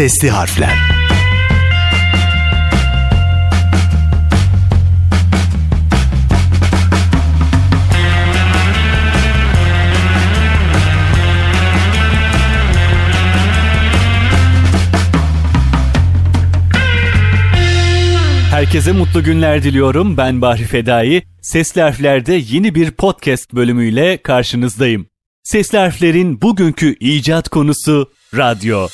Sesli harfler. Herkese mutlu günler diliyorum. Ben Bahri Fedai. Sesli Harfler'de yeni bir podcast bölümüyle karşınızdayım. Sesli Harfler'in bugünkü icat konusu radyo.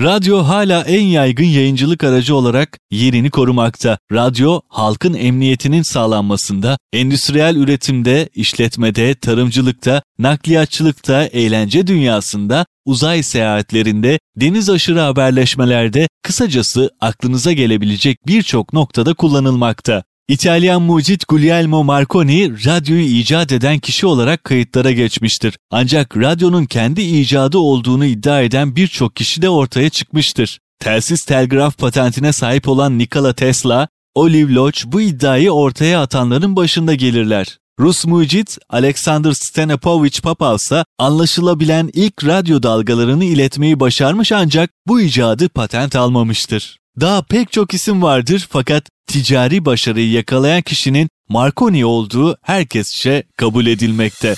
Radyo hala en yaygın yayıncılık aracı olarak yerini korumakta. Radyo, halkın emniyetinin sağlanmasında, endüstriyel üretimde, işletmede, tarımcılıkta, nakliyatçılıkta, eğlence dünyasında, uzay seyahatlerinde, deniz aşırı haberleşmelerde, kısacası aklınıza gelebilecek birçok noktada kullanılmakta. İtalyan mucit Guglielmo Marconi radyoyu icat eden kişi olarak kayıtlara geçmiştir. Ancak radyonun kendi icadı olduğunu iddia eden birçok kişi de ortaya çıkmıştır. Telsiz telgraf patentine sahip olan Nikola Tesla, Olive Lodge bu iddiayı ortaya atanların başında gelirler. Rus mucit Alexander Stenapovich Popov ise anlaşılabilen ilk radyo dalgalarını iletmeyi başarmış ancak bu icadı patent almamıştır. Daha pek çok isim vardır fakat ticari başarıyı yakalayan kişinin Marconi olduğu herkesçe kabul edilmekte.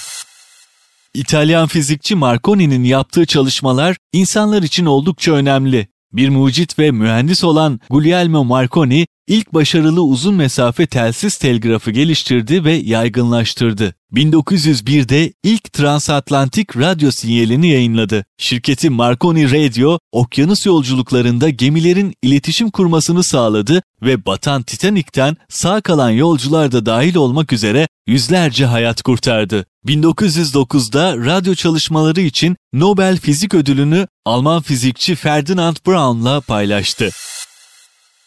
İtalyan fizikçi Marconi'nin yaptığı çalışmalar insanlar için oldukça önemli. Bir mucit ve mühendis olan Guglielmo Marconi ilk başarılı uzun mesafe telsiz telgrafı geliştirdi ve yaygınlaştırdı. 1901'de ilk transatlantik radyo sinyalini yayınladı. Şirketi Marconi Radio, okyanus yolculuklarında gemilerin iletişim kurmasını sağladı ve batan Titanik'ten sağ kalan yolcular da dahil olmak üzere yüzlerce hayat kurtardı. 1909'da radyo çalışmaları için Nobel Fizik Ödülünü Alman fizikçi Ferdinand Braun'la paylaştı.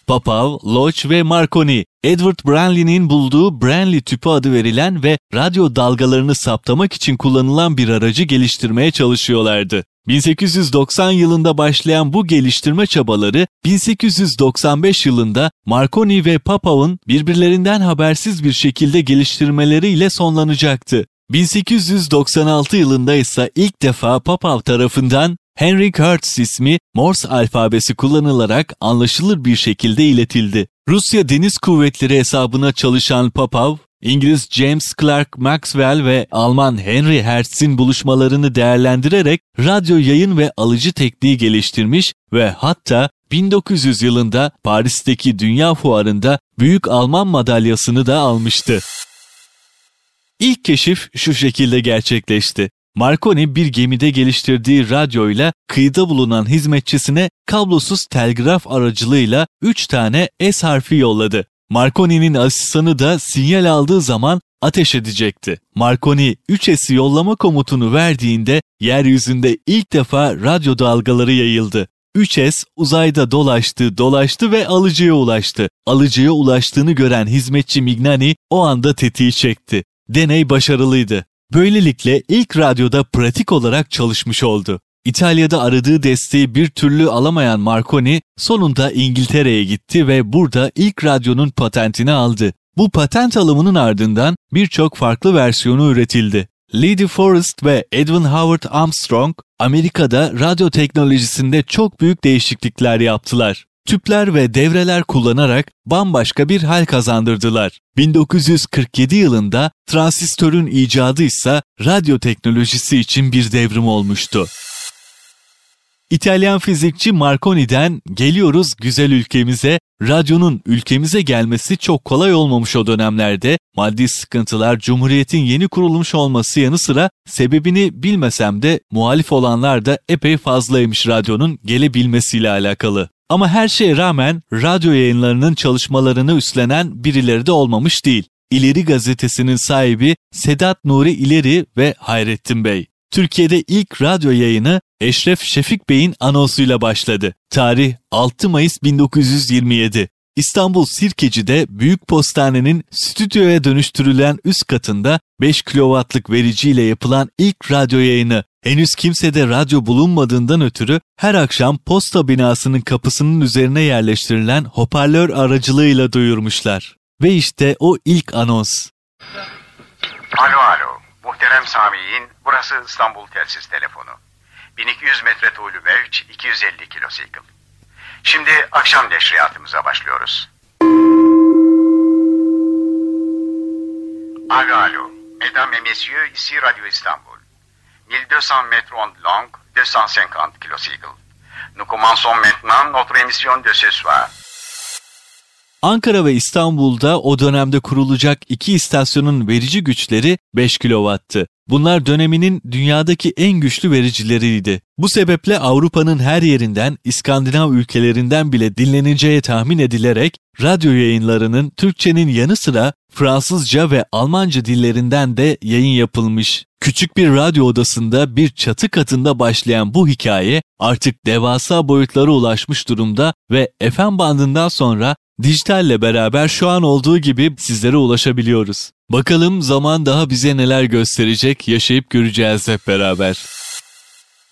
Popov, Loach ve Marconi, Edward Branly'nin bulduğu Branly tüpü adı verilen ve radyo dalgalarını saptamak için kullanılan bir aracı geliştirmeye çalışıyorlardı. 1890 yılında başlayan bu geliştirme çabaları 1895 yılında Marconi ve Popov'un birbirlerinden habersiz bir şekilde geliştirmeleriyle sonlanacaktı. 1896 yılında ise ilk defa Popov tarafından Henry Hertz ismi Morse alfabesi kullanılarak anlaşılır bir şekilde iletildi. Rusya Deniz Kuvvetleri hesabına çalışan Popov, İngiliz James Clerk Maxwell ve Alman Henry Hertz'in buluşmalarını değerlendirerek radyo yayın ve alıcı tekniği geliştirmiş ve hatta 1900 yılında Paris'teki Dünya Fuarı'nda Büyük Alman madalyasını da almıştı. İlk keşif şu şekilde gerçekleşti. Marconi bir gemide geliştirdiği radyoyla kıyıda bulunan hizmetçisine kablosuz telgraf aracılığıyla 3 tane S harfi yolladı. Marconi'nin asistanı da sinyal aldığı zaman ateş edecekti. Marconi 3S'i yollama komutunu verdiğinde yeryüzünde ilk defa radyo dalgaları yayıldı. 3S uzayda dolaştı, dolaştı ve alıcıya ulaştı. Alıcıya ulaştığını gören hizmetçi Mignani o anda tetiği çekti. Deney başarılıydı. Böylelikle ilk radyoda pratik olarak çalışmış oldu. İtalya'da aradığı desteği bir türlü alamayan Marconi sonunda İngiltere'ye gitti ve burada ilk radyonun patentini aldı. Bu patent alımının ardından birçok farklı versiyonu üretildi. Lady Forrest ve Edwin Howard Armstrong Amerika'da radyo teknolojisinde çok büyük değişiklikler yaptılar. Tüpler ve devreler kullanarak bambaşka bir hal kazandırdılar. 1947 yılında transistörün icadı ise radyo teknolojisi için bir devrim olmuştu. İtalyan fizikçi Marconi'den geliyoruz güzel ülkemize. Radyonun ülkemize gelmesi çok kolay olmamış o dönemlerde. Maddi sıkıntılar Cumhuriyet'in yeni kurulmuş olması yanı sıra sebebini bilmesem de muhalif olanlar da epey fazlaymış radyonun gelebilmesiyle alakalı. Ama her şeye rağmen radyo yayınlarının çalışmalarını üstlenen birileri de olmamış değil. İleri gazetesinin sahibi Sedat Nuri İleri ve Hayrettin Bey. Türkiye'de ilk radyo yayını Eşref Şefik Bey'in anonsuyla başladı. Tarih 6 Mayıs 1927. İstanbul Sirkeci'de Büyük Postane'nin stüdyoya dönüştürülen üst katında 5 kW'lık vericiyle yapılan ilk radyo yayını henüz kimsede radyo bulunmadığından ötürü her akşam posta binasının kapısının üzerine yerleştirilen hoparlör aracılığıyla duyurmuşlar. Ve işte o ilk anons. Alo alo. Muhterem Sami'in burası İstanbul Telsiz Telefonu. 1200 metre tuğlu mevç 250 kilosikl. Şimdi akşam neşriyatımıza başlıyoruz. Alo alo. Mesdames et messieurs, ici Radio Istanbul. 1200 mètres ondes longues, 250 kilocycles. Nous commençons maintenant notre émission de ce soir. Ankara ve İstanbul'da o dönemde kurulacak iki istasyonun verici güçleri 5 kW'tı. Bunlar döneminin dünyadaki en güçlü vericileriydi. Bu sebeple Avrupa'nın her yerinden, İskandinav ülkelerinden bile dinleneceği tahmin edilerek radyo yayınlarının Türkçenin yanı sıra Fransızca ve Almanca dillerinden de yayın yapılmış. Küçük bir radyo odasında bir çatı katında başlayan bu hikaye artık devasa boyutlara ulaşmış durumda ve FM bandından sonra dijitalle beraber şu an olduğu gibi sizlere ulaşabiliyoruz. Bakalım zaman daha bize neler gösterecek yaşayıp göreceğiz hep beraber.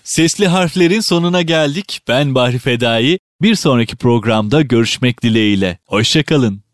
Sesli harflerin sonuna geldik. Ben Bahri Fedai. Bir sonraki programda görüşmek dileğiyle. Hoşçakalın.